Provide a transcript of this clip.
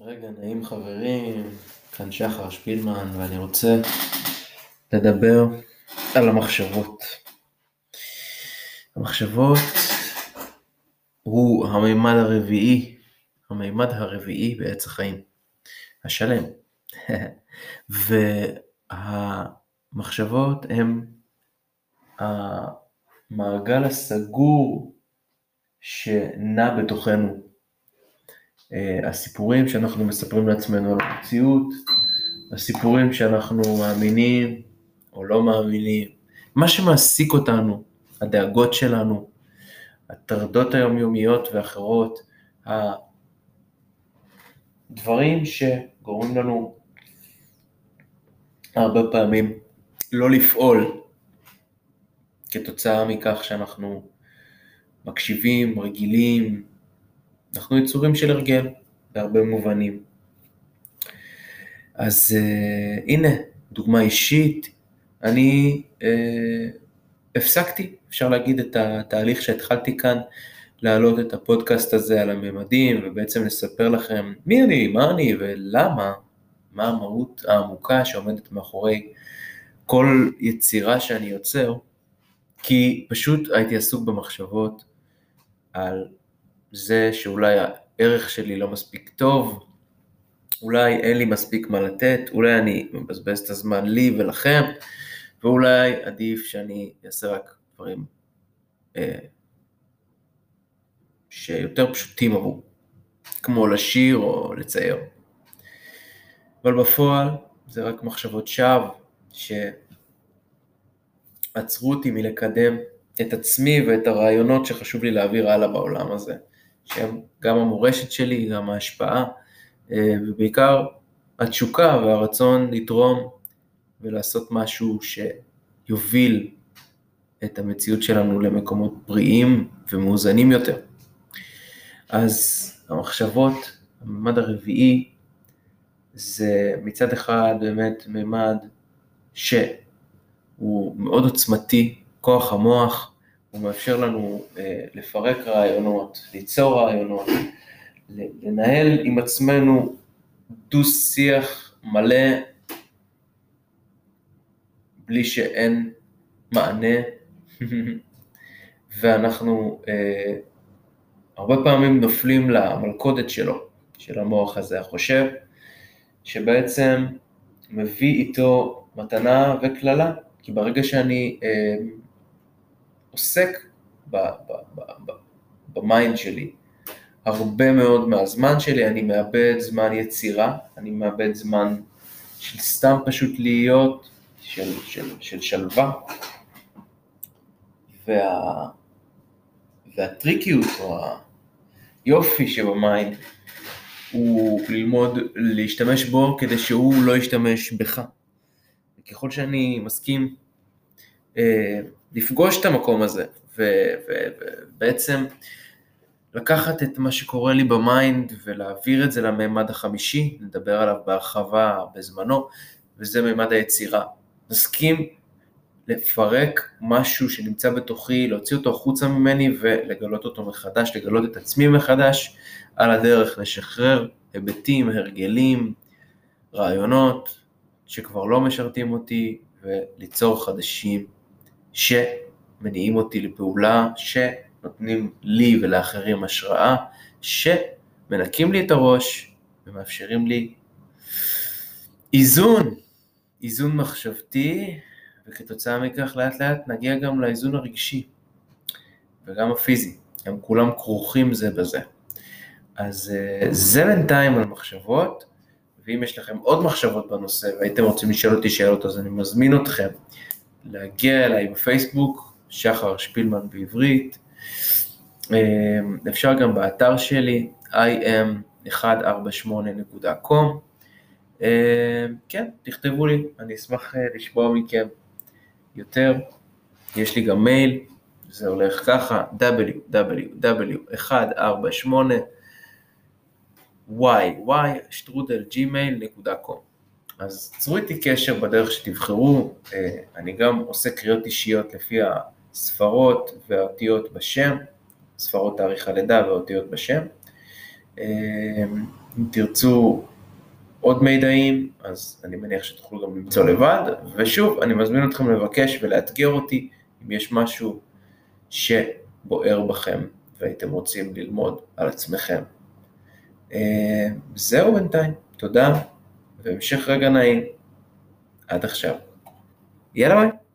רגע, נעים חברים, כאן שחר שפילמן, ואני רוצה לדבר על המחשבות. המחשבות הוא המימד הרביעי, המימד הרביעי בעץ החיים, השלם. והמחשבות הם המעגל הסגור שנע בתוכנו. אה, הסיפורים שאנחנו מספרים לעצמנו על המציאות, הסיפורים שאנחנו מאמינים או לא מאמינים, מה שמעסיק אותנו, הדאגות שלנו, הטרדות היומיומיות ואחרות, הדברים שגורמים לנו הרבה פעמים לא לפעול כתוצאה מכך שאנחנו מקשיבים, רגילים, אנחנו יצורים של הרגל בהרבה מובנים. אז uh, הנה, דוגמה אישית, אני uh, הפסקתי, אפשר להגיד, את התהליך שהתחלתי כאן, להעלות את הפודקאסט הזה על הממדים, ובעצם לספר לכם מי אני, מה אני ולמה, מה המהות העמוקה שעומדת מאחורי כל יצירה שאני יוצר, כי פשוט הייתי עסוק במחשבות על זה שאולי הערך שלי לא מספיק טוב, אולי אין לי מספיק מה לתת, אולי אני מבזבז את הזמן לי ולכם, ואולי עדיף שאני אעשה רק דברים אה, שיותר פשוטים עבור, כמו לשיר או לצייר. אבל בפועל זה רק מחשבות שווא שעצרו אותי מלקדם את עצמי ואת הרעיונות שחשוב לי להעביר הלאה בעולם הזה. שהם גם המורשת שלי, גם ההשפעה, אה, ובעיקר התשוקה והרצון לתרום ולעשות משהו שיוביל את המציאות שלנו למקומות בריאים ומאוזנים יותר. אז המחשבות, הממד הרביעי, זה מצד אחד באמת ממד שהוא מאוד עוצמתי, כוח המוח, הוא מאפשר לנו אה, לפרק רעיונות, ליצור רעיונות, לנהל עם עצמנו דו-שיח מלא בלי שאין מענה, ואנחנו אה, הרבה פעמים נופלים למלכודת שלו, של המוח הזה החושב, שבעצם מביא איתו מתנה וקללה, כי ברגע שאני אה, עוסק במיינד שלי. הרבה מאוד מהזמן שלי אני מאבד זמן יצירה, אני מאבד זמן של סתם פשוט להיות, של, של, של שלווה. וה, והטריקיות או היופי שב mind הוא ללמוד להשתמש בו כדי שהוא לא ישתמש בך. וככל שאני מסכים לפגוש את המקום הזה, ובעצם לקחת את מה שקורה לי ב mind ולהעביר את זה לממד החמישי, נדבר עליו בהרחבה בזמנו, וזה ממד היצירה. נסכים לפרק משהו שנמצא בתוכי, להוציא אותו החוצה ממני ולגלות אותו מחדש, לגלות את עצמי מחדש, על הדרך לשחרר היבטים, הרגלים, רעיונות שכבר לא משרתים אותי וליצור חדשים שמניעים אותי לפעולה, שנותנים לי ולאחרים השראה, שמנקים לי את הראש ומאפשרים לי איזון, איזון מחשבתי, וכתוצאה מכך לאט לאט נגיע גם לאיזון הרגשי וגם הפיזי, הם כולם כרוכים זה בזה. אז אה, זה בינתיים על מחשבות, ואם יש לכם עוד מחשבות בנושא והייתם רוצים לשאול אותי שאלות, אז אני מזמין אתכם להגיע אליי בפייסבוק, שחר שפילמן בעברית. אמ, אפשר גם באתר שלי, im148.com. אמ, כן, תכתבו לי, אני אשמח אה, לשמוע מכם יותר. יש לי גם מייל, זה הולך ככה, www148 yy אז צרו איתי קשר בדרך שתבחרו, אה, אני גם עושה קריאות אישיות לפי הספרות והאותיות בשם, ספרות תאריך הלידה והאותיות בשם, אם תרצו עוד מידעים, אז אני מניח שתוכלו גם למצוא לבד, ושוב, אני מזמין אתכם לבקש ולאתגר אותי אם יש משהו שבוער בכם והייתם רוצים ללמוד על עצמכם. זהו בינתיים, תודה, והמשך רגע נעים. עד עכשיו. יאללה ביי.